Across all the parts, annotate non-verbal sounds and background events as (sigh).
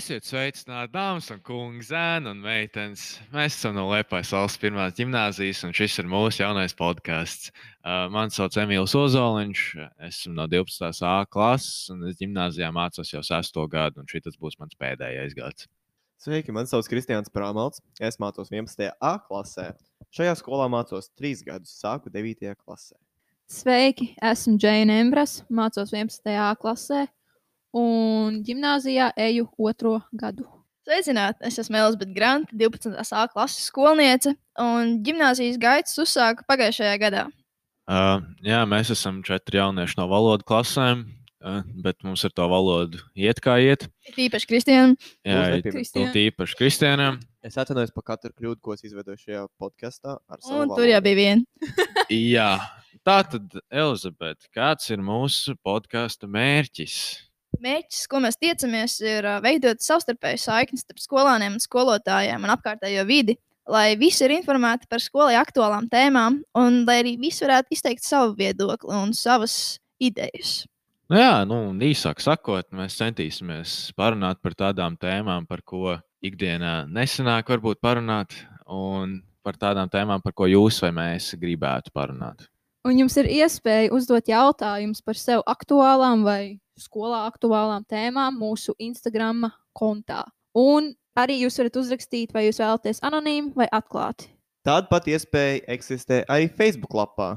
Esiet sveicināti, dāmas un kungi, zēni un meitenes. Mēs esam no Liepājas valsts pirmās gimnāzijas, un šis ir mūsu jaunais podkāsts. Uh, mani sauc Emīls Ozoliņš, esmu no 12. A klases, un es gimnāzijā mācos jau 6. gadu, un šis būs mans pēdējais gads. Sveiki, man sauc Kristians Prāmelts. Es mācos 11. A klasē. Šajā skolā mācos 3 gadus, sāku 9. klasē. Sveiki, esmu Džeina Embras, mācos 11. A klasē un gimnājā eju otro gadu. Sveicināti! Es esmu Elizabete Granta, 12. A klases skolniece, un gimnāzijas gaitas uzsāka pagājušajā gadā. Uh, jā, mēs esam četri jaunieši no valodu klasēm, uh, bet mums ar to valodu iet kā iet. Tīpaši Kristianam. Jā, Kristiāna. tīpaši Kristianam. Es atvainojos par katru kļūdu, ko es izveidoju šajā podkāstā. Un tur jau bija viena. (laughs) Jā, tā tad, Elizabete, kāds ir mūsu podkāstu mērķis? Mērķis, ko mēs tiecamies, ir veidot savstarpēju saikni starp skolāniem un skolotājiem un apkārtējo vidi, lai visi ir informēti par skolai aktuālām tēmām, un lai arī visi varētu izteikt savu viedokli un savas idejas. Nu jā, nu, īsāk sakot, mēs centīsimies parunāt par tādām tēmām, par ko ikdienā nesenāk varbūt parunāt, un par tādām tēmām, par ko jūs vai mēs gribētu parunāt. Un jums ir iespēja uzdot jautājumus par sev aktuālām vai skolā aktuālām tēmām mūsu Instagram kontā. Un arī jūs varat uzrakstīt, vai jūs vēlaties anonīmi vai atklāti. Tāda pati iespēja eksistē arī Facebook lapā.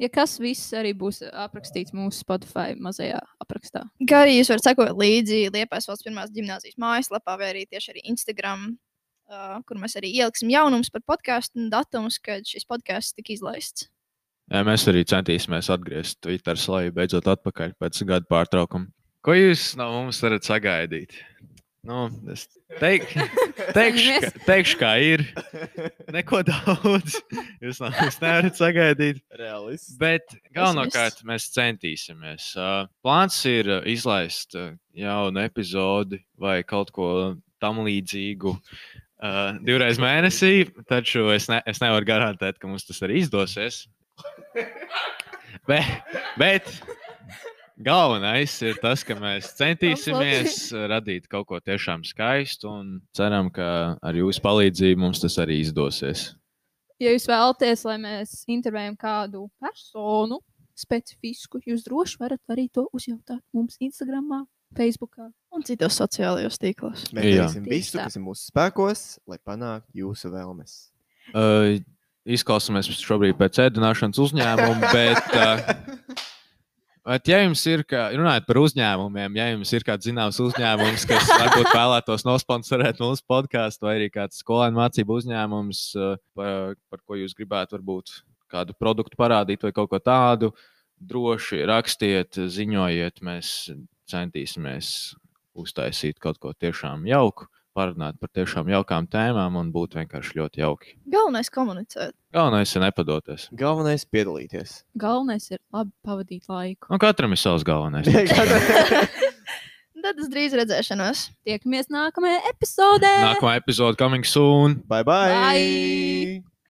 Ja kas viss arī būs aprakstīts mūsu Spotify mazajā aprakstā. Kā arī jūs varat sekot līdzi Liepais valsts pirmās gimnāzijas mājaslapā vai arī tieši arī Instagram, uh, kur mēs arī ieliksim jaunumus par podkāstu un datumus, kad šis podkāsts tika izlaists. Mēs arī centīsimies atgriezties Twitter slēdzenē, beidzot atpakaļ pēc gada pārtraukuma. Ko jūs no mums varat sagaidīt? Nu, es teik, (laughs) teikšu, ka, teikšu, kā ir. Neko daudz. Jūs no mums nevarat sagaidīt. Realists. Bet galvenokārt mēs centīsimies. Plāns ir izlaist jaunu epizodi vai kaut ko tam līdzīgu. Uh, divreiz mēnesī, taču es, ne, es nevaru garantēt, ka mums tas arī izdosies. (laughs) Bet, bet galvenais ir tas, ka mēs centīsimies radīt kaut ko tiešām skaistu un ceram, ka ar jūsu palīdzību mums tas arī izdosies. Ja jūs vēlaties, lai mēs intervējam kādu personu specifisku, jūs droši varat arī to uzjautāt mums Instagram, Facebook. Un citos sociālajos tīklos. Mēs darīsim visu, kas ir mūsu spēkos, lai panāktu jūsu vēlmes. Uh, izklausāmies šobrīd pēc ēdināšanas uzņēmuma, bet, uh, (laughs) bet ja jums ir, kā, runājot par uzņēmumiem, ja jums ir kāds zināms uzņēmums, kas varbūt vēlētos nosponsorēt mūsu podkāstu, vai arī kāds skolēnu mācību uzņēmums, uh, par, par ko jūs gribētu varbūt kādu produktu parādīt vai kaut ko tādu, droši rakstiet, ziņojiet, mēs centīsimies uztaisīt kaut ko tiešām jauku. Parunāt par tiešām jaukām tēmām un būt vienkārši ļoti jauki. Galvenais ir komunicēt. Galvenais ir nepadoties. Galvenais ir piedalīties. Galvenais ir labi pavadīt laiku. Un katram ir savs galvenais. (laughs) (laughs) Tad uz drīz redzēšanos. Tiekamies nākamajā epizodē! Nākamā epizode coming soon. bye bye! Bye!